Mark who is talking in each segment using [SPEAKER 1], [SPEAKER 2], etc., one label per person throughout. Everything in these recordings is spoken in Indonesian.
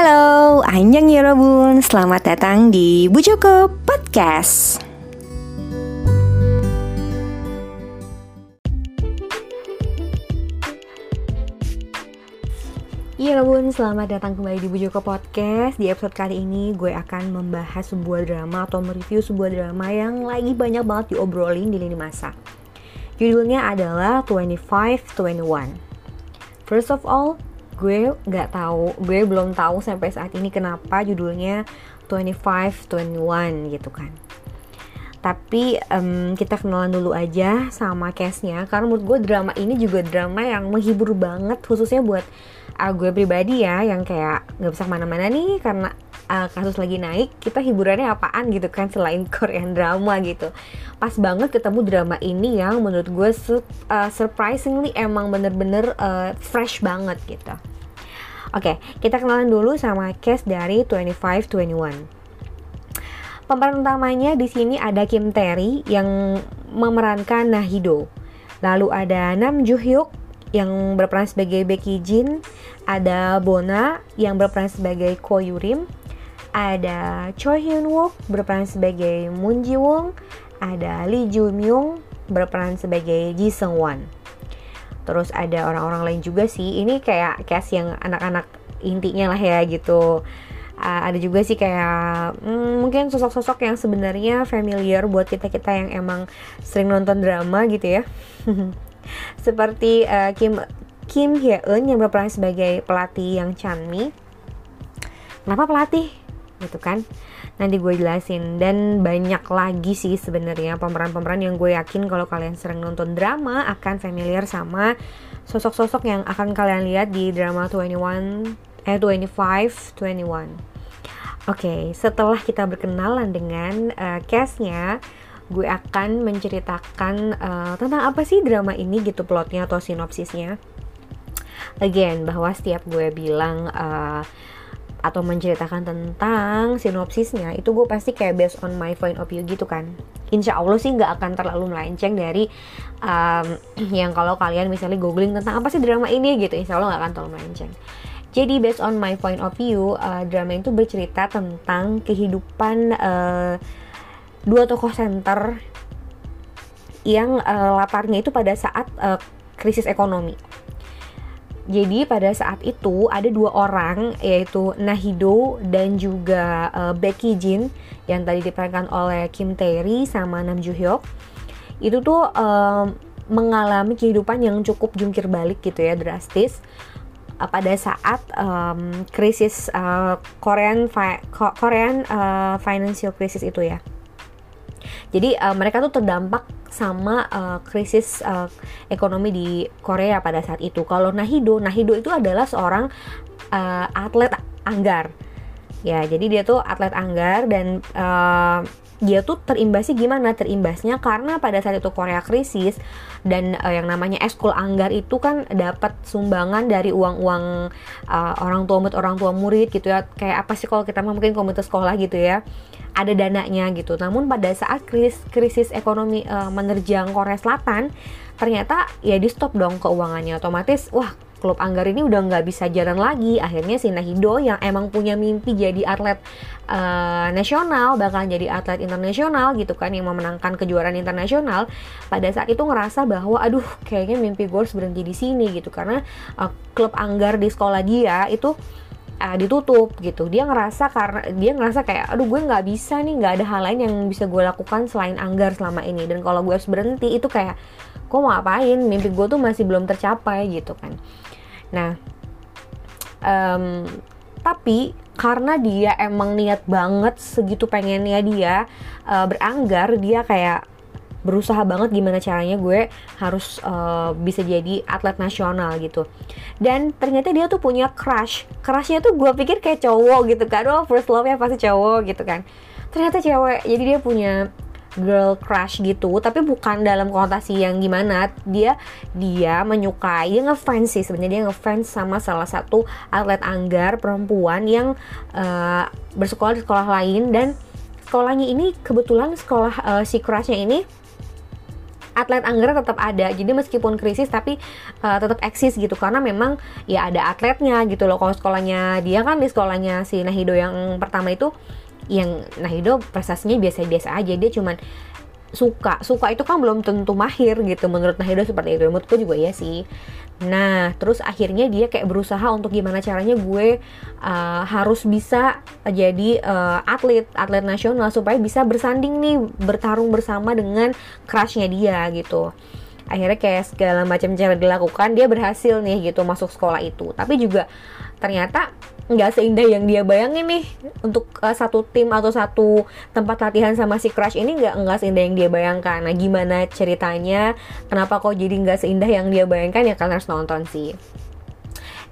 [SPEAKER 1] Halo, Anjang Yorobun, selamat datang di Bu Joko Podcast. Iya bun, selamat datang kembali di Bu Joko Podcast. Di episode kali ini gue akan membahas sebuah drama atau mereview sebuah drama yang lagi banyak banget diobrolin di lini masa. Judulnya adalah 2521 First of all, gue nggak tahu, gue belum tahu sampai saat ini kenapa judulnya 2521 gitu kan. Tapi um, kita kenalan dulu aja sama case-nya karena menurut gue drama ini juga drama yang menghibur banget khususnya buat uh, gue pribadi ya yang kayak nggak bisa ke mana-mana nih karena uh, kasus lagi naik kita hiburannya apaan gitu kan selain Korean drama gitu. Pas banget ketemu drama ini yang menurut gue uh, surprisingly emang bener-bener uh, fresh banget gitu oke kita kenalan dulu sama case dari 2521 Pemeran utamanya di sini ada Kim Tae yang memerankan Nahido. Lalu ada Nam Joo Hyuk yang berperan sebagai Becky Jin, ada Bona yang berperan sebagai Ko Yurim, ada Choi Hyun Wook berperan sebagai Moon Ji Won, ada Lee Joo Myung berperan sebagai Ji Seung Wan. Terus ada orang-orang lain juga sih. Ini kayak cast yang anak-anak intinya lah ya gitu. Uh, ada juga sih kayak hmm, mungkin sosok-sosok yang sebenarnya familiar buat kita-kita yang emang sering nonton drama gitu ya. Seperti uh, Kim Kim Hye Eun yang berperan sebagai pelatih yang Chanmi kenapa pelatih? Gitu kan nanti gue jelasin dan banyak lagi sih sebenarnya pemeran-pemeran yang gue yakin kalau kalian sering nonton drama akan familiar sama sosok-sosok yang akan kalian lihat di drama 21 eh 25 21 Oke, okay, setelah kita berkenalan dengan uh, case-nya, gue akan menceritakan uh, tentang apa sih drama ini gitu plotnya atau sinopsisnya. Again, bahwa setiap gue bilang uh, atau menceritakan tentang sinopsisnya itu gue pasti kayak based on my point of view gitu kan insya Allah sih nggak akan terlalu melenceng dari um, yang kalau kalian misalnya googling tentang apa sih drama ini gitu insya Allah nggak akan terlalu melenceng jadi based on my point of view, uh, drama itu bercerita tentang kehidupan uh, dua tokoh center yang uh, latarnya itu pada saat uh, krisis ekonomi. Jadi pada saat itu ada dua orang yaitu Nahido dan juga uh, Becky Jin yang tadi diperankan oleh Kim Tae-ri sama Nam Joo Hyuk. Itu tuh uh, mengalami kehidupan yang cukup jungkir balik gitu ya drastis uh, pada saat um, krisis uh, Korean fi Korean uh, financial crisis itu ya. Jadi uh, mereka tuh terdampak sama uh, krisis uh, ekonomi di Korea pada saat itu. Kalau Nahido, Nahido itu adalah seorang uh, atlet anggar. Ya, jadi dia tuh atlet anggar dan uh, dia tuh terimbasnya gimana? Terimbasnya karena pada saat itu Korea krisis dan uh, yang namanya eskul anggar itu kan dapat sumbangan dari uang-uang uh, orang tua murid orang tua murid gitu ya. Kayak apa sih kalau kita mungkin komite sekolah gitu ya. Ada dananya gitu. Namun pada saat krisis krisis ekonomi uh, menerjang Korea Selatan, ternyata ya di stop dong keuangannya. Otomatis wah klub Anggar ini udah nggak bisa jalan lagi. Akhirnya si Nahido yang emang punya mimpi jadi atlet uh, nasional, bahkan jadi atlet internasional gitu kan, yang memenangkan kejuaraan internasional, pada saat itu ngerasa bahwa aduh kayaknya mimpi gue harus berhenti di sini gitu. Karena uh, klub Anggar di sekolah dia itu uh, ditutup gitu. Dia ngerasa karena dia ngerasa kayak aduh gue nggak bisa nih nggak ada hal lain yang bisa gue lakukan selain anggar selama ini. Dan kalau gue harus berhenti itu kayak gue mau ngapain? Mimpi gue tuh masih belum tercapai gitu kan Nah, um, tapi karena dia emang niat banget segitu pengennya dia uh, beranggar, dia kayak berusaha banget gimana caranya gue harus uh, bisa jadi atlet nasional gitu. Dan ternyata dia tuh punya crush. Crushnya tuh gue pikir kayak cowok gitu kan. Oh first love ya pasti cowok gitu kan. Ternyata cewek. Jadi dia punya girl crush gitu tapi bukan dalam konotasi yang gimana. Dia dia menyukai dia ngefans sih sebenarnya. Dia ngefans sama salah satu atlet anggar perempuan yang uh, bersekolah di sekolah lain. Dan sekolahnya ini kebetulan sekolah uh, si crushnya ini atlet Anggra tetap ada. Jadi meskipun krisis tapi uh, tetap eksis gitu. Karena memang ya ada atletnya gitu loh. Kalau sekolahnya dia kan di sekolahnya si Nahido yang pertama itu yang Nahido prestasinya biasa-biasa aja. Dia cuman suka suka itu kan belum tentu mahir gitu. Menurut Nahido seperti itu. Menurutku juga ya sih. Nah terus akhirnya dia kayak berusaha untuk gimana caranya gue uh, harus bisa jadi uh, atlet atlet nasional supaya bisa bersanding nih bertarung bersama dengan crushnya dia gitu. Akhirnya kayak segala macam cara dilakukan dia berhasil nih gitu masuk sekolah itu. Tapi juga ternyata nggak seindah yang dia bayangin nih untuk uh, satu tim atau satu tempat latihan sama si Crush ini nggak nggak seindah yang dia bayangkan. Nah gimana ceritanya? Kenapa kok jadi nggak seindah yang dia bayangkan ya kalian harus nonton sih.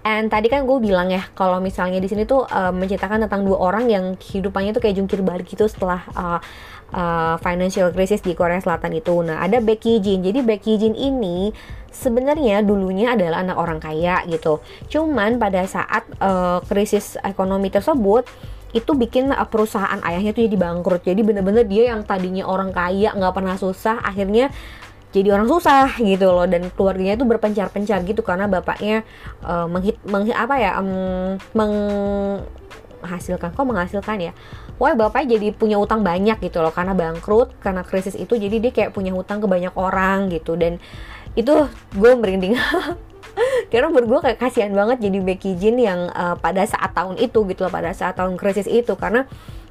[SPEAKER 1] And tadi kan gue bilang ya kalau misalnya di sini tuh uh, menceritakan tentang dua orang yang kehidupannya tuh kayak jungkir balik gitu setelah uh, uh, financial crisis di Korea Selatan itu. Nah, ada Becky Jin. Jadi Becky Jin ini sebenarnya dulunya adalah anak orang kaya gitu. Cuman pada saat uh, krisis ekonomi tersebut itu bikin uh, perusahaan ayahnya tuh jadi bangkrut. Jadi bener-bener dia yang tadinya orang kaya nggak pernah susah, akhirnya jadi orang susah gitu loh dan keluarganya itu berpencar-pencar gitu karena bapaknya uh, menghit, meng, apa ya um, menghasilkan kok menghasilkan ya wah bapaknya jadi punya utang banyak gitu loh karena bangkrut karena krisis itu jadi dia kayak punya utang ke banyak orang gitu dan itu gue merinding. Karena menurut gue kayak kasihan banget jadi Becky Jin yang uh, pada saat tahun itu gitu loh pada saat tahun krisis itu. Karena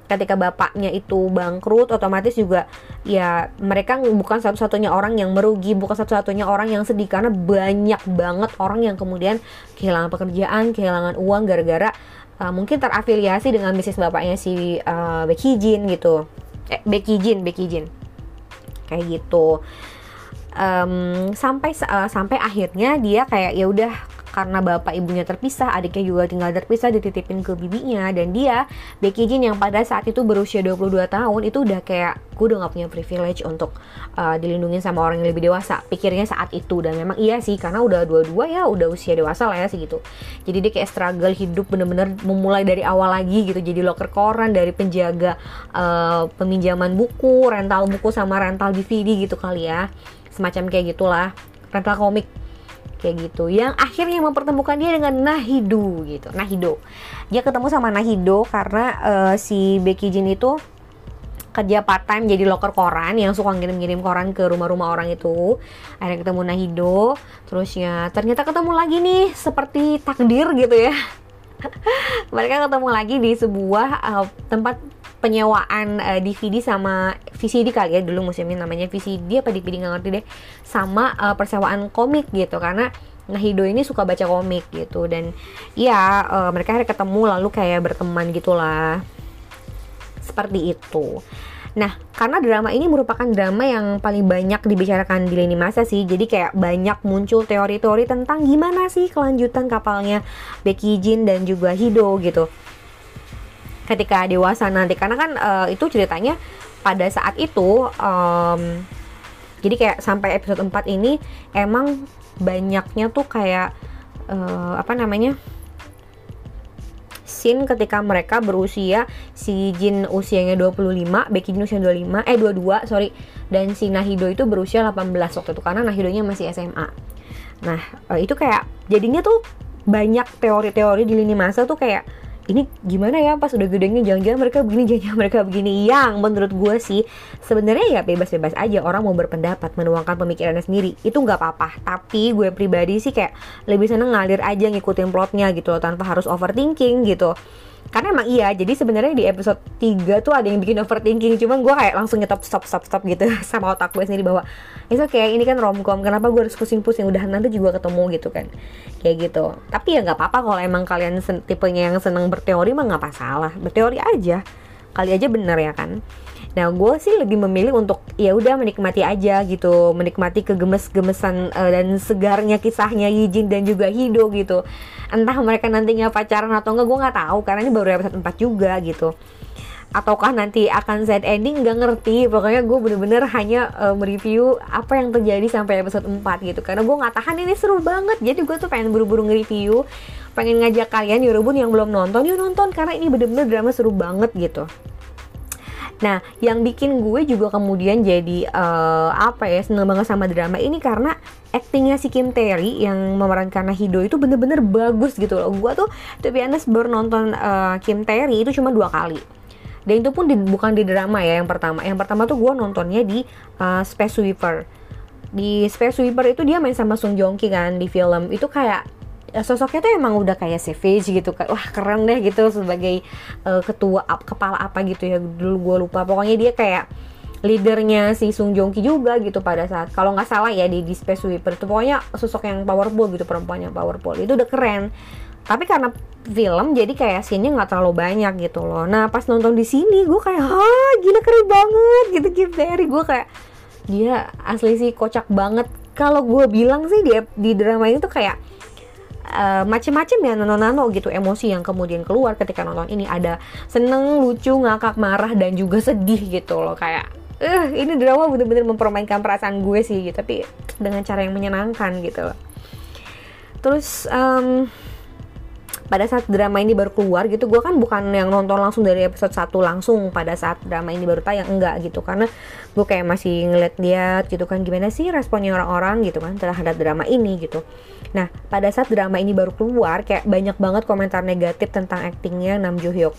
[SPEAKER 1] ketika bapaknya itu bangkrut otomatis juga ya mereka bukan satu-satunya orang yang merugi bukan satu-satunya orang yang sedih. Karena banyak banget orang yang kemudian kehilangan pekerjaan kehilangan uang gara-gara uh, mungkin terafiliasi dengan bisnis bapaknya si uh, Becky Jin gitu. Eh Becky Jin Becky Jin kayak gitu um, sampai uh, sampai akhirnya dia kayak ya udah karena bapak ibunya terpisah, adiknya juga tinggal terpisah dititipin ke bibinya. Dan dia Becky Jin yang pada saat itu berusia 22 tahun itu udah kayak gue udah gak punya privilege untuk uh, dilindungi sama orang yang lebih dewasa. Pikirnya saat itu dan memang iya sih karena udah dua-dua ya udah usia dewasa lah ya sih gitu jadi dia kayak struggle hidup bener-bener memulai dari awal lagi gitu jadi loker koran dari penjaga uh, peminjaman buku rental buku sama rental DVD gitu kali ya semacam kayak gitulah rental komik kayak gitu yang akhirnya mempertemukan dia dengan Nahido gitu Nahido. Dia ketemu sama Nahido karena uh, si Becky Jin itu kerja part time jadi loker koran yang suka ngirim-ngirim koran ke rumah-rumah orang itu. Akhirnya ketemu Nahido terusnya ternyata ketemu lagi nih seperti takdir gitu ya. Mereka ketemu lagi di sebuah uh, tempat penyewaan uh, eh, DVD sama VCD kali ya dulu musimnya namanya VCD apa DVD nggak ngerti deh. Sama uh, persewaan komik gitu karena Nahido ini suka baca komik gitu. Dan ya uh, mereka akhirnya ketemu lalu kayak berteman gitulah. Seperti itu. Nah, karena drama ini merupakan drama yang paling banyak dibicarakan di lini masa sih, jadi kayak banyak muncul teori-teori tentang gimana sih kelanjutan kapalnya Becky Jin dan juga Hido gitu ketika dewasa nanti. Karena kan uh, itu ceritanya pada saat itu um, jadi kayak sampai episode 4 ini emang banyaknya tuh kayak uh, apa namanya scene ketika mereka berusia si Jin usianya 25, Becky Jin usia 25, eh 22, sorry. Dan si Nahido itu berusia 18 waktu itu karena Nahidonya masih SMA nah uh, itu kayak jadinya tuh banyak teori-teori di lini masa tuh kayak ini gimana ya pas udah gedenya jangan-jangan mereka begini jangan mereka begini. Yang menurut gue sih sebenarnya ya bebas-bebas aja orang mau berpendapat menuangkan pemikirannya sendiri. Itu nggak apa-apa. Tapi gue pribadi sih kayak lebih seneng ngalir aja ngikutin plotnya gitu loh tanpa harus overthinking gitu karena emang iya jadi sebenarnya di episode 3 tuh ada yang bikin overthinking cuman gue kayak langsung nyetop stop stop stop gitu sama otak gue sendiri bahwa itu kayak ini kan romcom kenapa gue harus pusing-pusing? Udah nanti juga ketemu gitu kan. Kayak gitu. Tapi ya nggak apa-apa kalau emang kalian tipenya yang seneng berteori mah nggak masalah. Berteori aja. Kali aja bener ya kan Nah, gue sih lebih memilih untuk ya udah menikmati aja gitu, menikmati kegemes-gemesan uh, dan segarnya kisahnya Yijin dan juga Hido gitu. Entah mereka nantinya pacaran atau enggak, gue nggak tahu karena ini baru episode 4 juga gitu. Ataukah nanti akan sad ending nggak ngerti. Pokoknya gue bener-bener hanya uh, mereview apa yang terjadi sampai episode 4 gitu. Karena gue nggak tahan ini seru banget. Jadi gue tuh pengen buru-buru nge-review, pengen ngajak kalian Yorobun yang belum nonton, yuk nonton karena ini bener-bener drama seru banget gitu. Nah, yang bikin gue juga kemudian jadi uh, apa ya seneng banget sama drama ini karena aktingnya si Kim Tae-ri yang memerankan Hido itu bener-bener bagus gitu loh. Gue tuh to be honest baru nonton uh, Kim Tae-ri itu cuma dua kali. Dan itu pun di, bukan di drama ya yang pertama. Yang pertama tuh gue nontonnya di uh, Space Sweeper. Di Space Sweeper itu dia main sama Sung Joong Ki kan di film. Itu kayak sosoknya tuh emang udah kayak savage gitu kan wah keren deh gitu sebagai uh, ketua up, kepala apa gitu ya dulu gue lupa. Pokoknya dia kayak leadernya si Sung Joong Ki juga gitu pada saat kalau nggak salah ya di, di Space Sweeper itu pokoknya sosok yang powerful gitu perempuan yang powerful. Itu udah keren. Tapi karena film jadi kayak scene nggak terlalu banyak gitu loh. Nah pas nonton di sini gue kayak ah gila keren banget gitu Kim Tae gue kayak dia asli sih kocak banget. Kalau gue bilang sih dia di drama ini tuh kayak uh, macem-macem ya nano-nano gitu emosi yang kemudian keluar ketika nonton ini. Ada seneng, lucu, ngakak, marah dan juga sedih gitu loh kayak eh ini drama bener-bener mempermainkan perasaan gue sih gitu. Tapi dengan cara yang menyenangkan gitu loh. Terus um, pada saat drama ini baru keluar gitu gue kan bukan yang nonton langsung dari episode 1 langsung pada saat drama ini baru tayang enggak gitu. Karena gue kayak masih ngeliat-liat gitu kan gimana sih responnya orang-orang gitu kan terhadap drama ini gitu. Nah pada saat drama ini baru keluar kayak banyak banget komentar negatif tentang aktingnya Nam Jo Hyuk.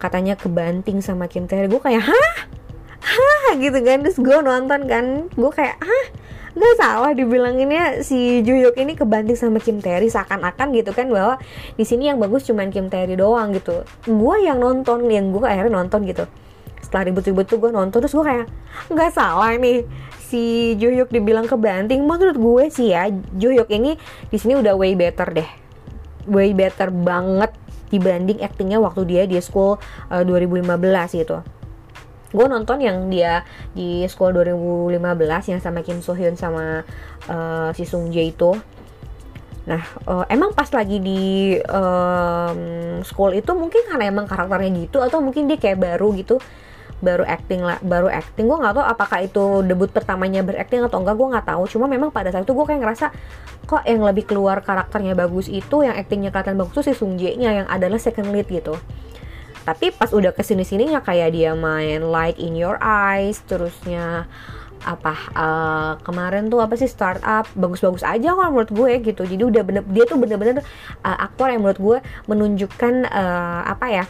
[SPEAKER 1] Katanya kebanting sama Kim Tae gue kayak hah? Hah? Gitu kan. Terus gue nonton kan gue kayak hah nggak salah dibilanginnya si Juyuk ini kebanting sama Kim Terry seakan-akan gitu kan bahwa di sini yang bagus cuman Kim Terry doang gitu. Gue yang nonton yang gue akhirnya nonton gitu. Setelah ribut-ribut tuh gue nonton terus gue kayak nggak salah nih si Juyuk dibilang kebanting. Menurut gue sih ya Juyuk ini di sini udah way better deh. Way better banget dibanding aktingnya waktu dia di school uh, eh, 2015 gitu gue nonton yang dia di school 2015 yang sama Kim So Hyun sama uh, si Sung Jae itu Nah, uh, emang pas lagi di um, school itu mungkin karena emang karakternya gitu atau mungkin dia kayak baru gitu, baru acting lah, baru acting. Gue nggak tahu apakah itu debut pertamanya berakting atau enggak, gue nggak tahu. Cuma memang pada saat itu gue kayak ngerasa kok yang lebih keluar karakternya bagus itu, yang actingnya kelihatan bagus tuh si Sung Jae nya yang adalah second lead gitu tapi pas udah ke sini sininya kayak dia main Light in Your Eyes terusnya apa uh, kemarin tuh apa sih startup bagus-bagus aja kalau menurut gue gitu. Jadi udah bener dia tuh bener-bener uh, aktor yang menurut gue menunjukkan uh, apa ya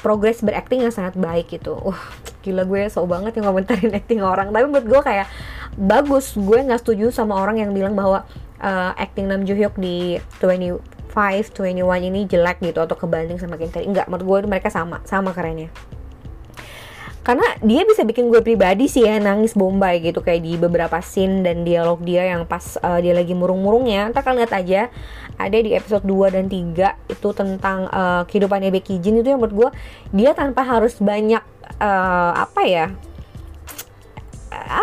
[SPEAKER 1] progres berakting yang sangat baik gitu. Uh gila gue so banget yang komentarin acting orang. Tapi menurut gue kayak bagus. Gue nggak setuju sama orang yang bilang bahwa uh, acting Nam Joo Hyuk di 20 5, 21 ini jelek gitu atau kebanding sama Kim enggak menurut gue itu mereka sama sama kerennya. Karena dia bisa bikin gue pribadi sih ya nangis bombay gitu kayak di beberapa scene dan dialog dia yang pas uh, dia lagi murung-murungnya. Ntar kalian lihat aja ada di episode 2 dan 3 itu tentang uh, kehidupannya Becky Jin itu yang menurut gue dia tanpa harus banyak uh, apa ya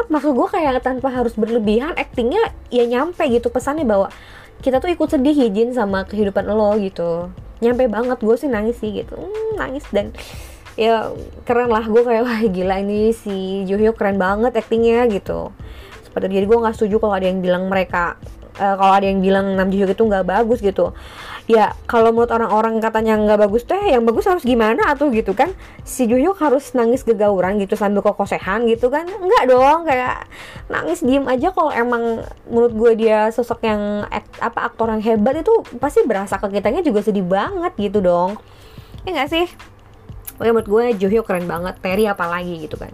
[SPEAKER 1] maksud gue kayak tanpa harus berlebihan actingnya ya nyampe gitu pesannya bahwa kita tuh ikut sedih hijin sama kehidupan lo gitu. Nyampe banget gue sih nangis sih gitu. Hmm, nangis dan ya keren lah gue kayak wah gila ini si Juhyo keren banget actingnya gitu. Seperti jadi gue nggak setuju kalau ada yang bilang mereka uh, kalau ada yang bilang Nam Ji itu nggak bagus gitu ya kalau menurut orang-orang katanya nggak bagus teh yang bagus harus gimana? Atau gitu kan si Juhyuk harus nangis gegauran gitu sambil kokosehan gitu kan? Nggak dong kayak nangis diem aja kalau emang menurut gue dia sosok yang act, apa aktor yang hebat itu pasti berasa ke kitanya juga sedih banget gitu dong. Ya nggak sih? Oke, menurut gue Juhyuk keren banget Terry apalagi gitu kan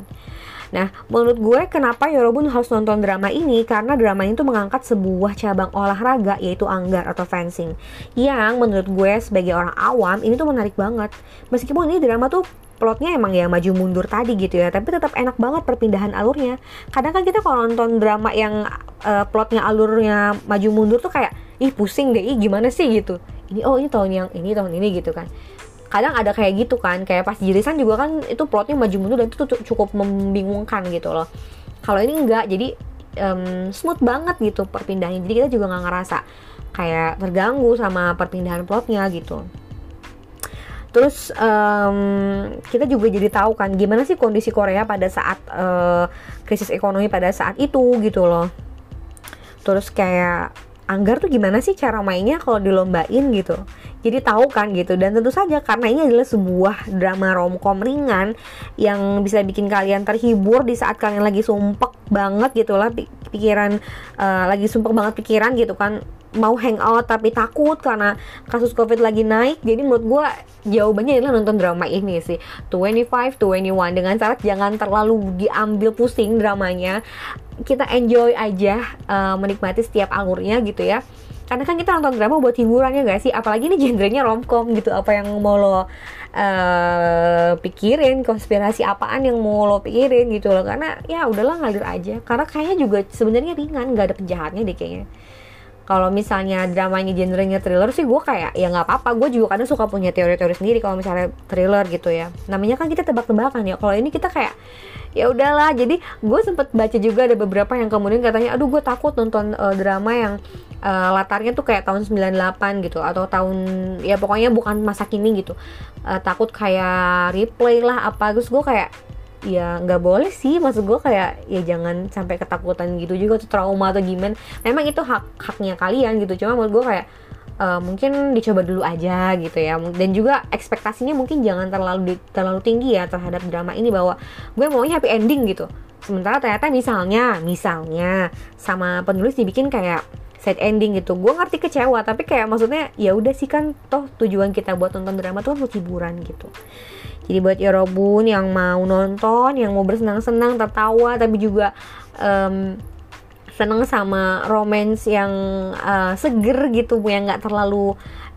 [SPEAKER 1] Nah, menurut gue kenapa Yorobun harus nonton drama ini? Karena drama ini tuh mengangkat sebuah cabang olahraga yaitu anggar atau fencing. Yang menurut gue sebagai orang awam ini tuh menarik banget. Meskipun ini drama tuh plotnya emang ya maju mundur tadi gitu ya tapi tetap enak banget perpindahan alurnya. Kadang kan kita kalau nonton drama yang uh, plotnya alurnya maju mundur tuh kayak ih pusing deh ih gimana sih? gitu. Ini oh ini tahun yang ini tahun ini gitu kan kadang ada kayak gitu kan kayak pas jirisan juga kan itu plotnya maju mundur dan itu cukup membingungkan gitu loh. Kalau ini enggak jadi um, smooth banget gitu perpindahannya. Jadi kita juga nggak ngerasa kayak terganggu sama perpindahan plotnya gitu. Terus um, kita juga jadi tahu kan gimana sih kondisi Korea pada saat uh, krisis ekonomi pada saat itu gitu loh. Terus kayak Anggar tuh gimana sih cara mainnya kalau dilombain gitu jadi tahu kan gitu. Dan tentu saja karena ini adalah sebuah drama romcom ringan yang bisa bikin kalian terhibur di saat kalian lagi sumpek banget gitu lah. Pikiran uh, lagi sumpek banget pikiran gitu kan. Mau hangout tapi takut karena kasus covid lagi naik. Jadi menurut gue jawabannya adalah nonton drama ini sih. 25 21 dengan syarat jangan terlalu diambil pusing dramanya. Kita enjoy aja uh, menikmati setiap alurnya gitu ya karena kan kita nonton drama buat hiburannya gak sih? Apalagi ini genrenya romcom gitu. Apa yang mau lo uh, pikirin? Konspirasi apaan yang mau lo pikirin gitu loh. Karena ya udahlah ngalir aja. Karena kayaknya juga sebenarnya ringan. Nggak ada penjahatnya deh kayaknya. Kalau misalnya dramanya genrenya thriller sih gue kayak ya nggak apa-apa. Gue juga kadang suka punya teori-teori sendiri kalau misalnya thriller gitu ya. Namanya kan kita tebak-tebakan ya. Kalau ini kita kayak ya udahlah jadi gue sempet baca juga ada beberapa yang kemudian katanya aduh gue takut nonton uh, drama yang uh, latarnya tuh kayak tahun 98 gitu atau tahun ya pokoknya bukan masa kini gitu. Uh, takut kayak replay lah apa. Terus gue kayak ya nggak boleh sih maksud gue kayak ya jangan sampai ketakutan gitu juga tuh trauma atau gimana. Memang itu hak haknya kalian gitu cuma menurut gue kayak uh, mungkin dicoba dulu aja gitu ya. Dan juga ekspektasinya mungkin jangan terlalu terlalu tinggi ya terhadap drama ini bahwa gue maunya happy ending gitu. Sementara ternyata misalnya misalnya sama penulis dibikin kayak sad ending gitu. Gue ngerti kecewa tapi kayak maksudnya ya udah sih kan toh tujuan kita buat nonton drama tuh untuk hiburan gitu. Jadi buat Yorobun yang mau nonton, yang mau bersenang-senang, tertawa, tapi juga um, seneng sama romance yang uh, seger gitu, yang nggak terlalu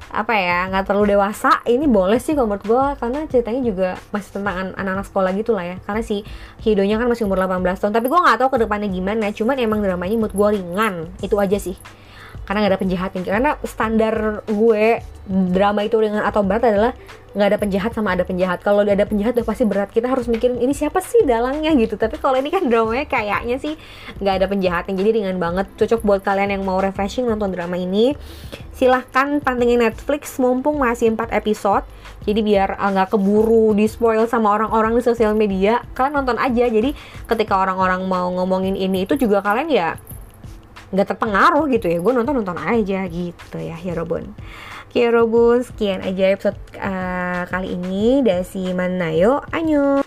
[SPEAKER 1] apa ya nggak terlalu dewasa. Ini boleh sih kalau menurut gue karena ceritanya juga masih tentang anak-anak sekolah gitu lah ya. Karena si Hidonya kan masih umur 18 tahun tapi gue nggak tahu ke depannya gimana. Cuman emang dramanya menurut gue ringan. Itu aja sih karena nggak ada penjahatnya karena standar gue drama itu ringan atau berat adalah nggak ada penjahat sama ada penjahat. Kalau ada penjahat udah pasti berat. Kita harus mikirin ini siapa sih dalangnya gitu. Tapi kalau ini kan dramanya kayaknya sih nggak ada penjahatnya. Jadi ringan banget. Cocok buat kalian yang mau refreshing nonton drama ini silahkan pantengin Netflix. Mumpung masih 4 episode jadi biar ah, nggak keburu di spoil sama orang-orang di sosial media kalian nonton aja. Jadi ketika orang-orang mau ngomongin ini itu juga kalian ya nggak terpengaruh gitu ya. Gue nonton nonton aja gitu ya Herobun Oke Robun sekian aja episode uh, kali ini dari si Manayo. Anyo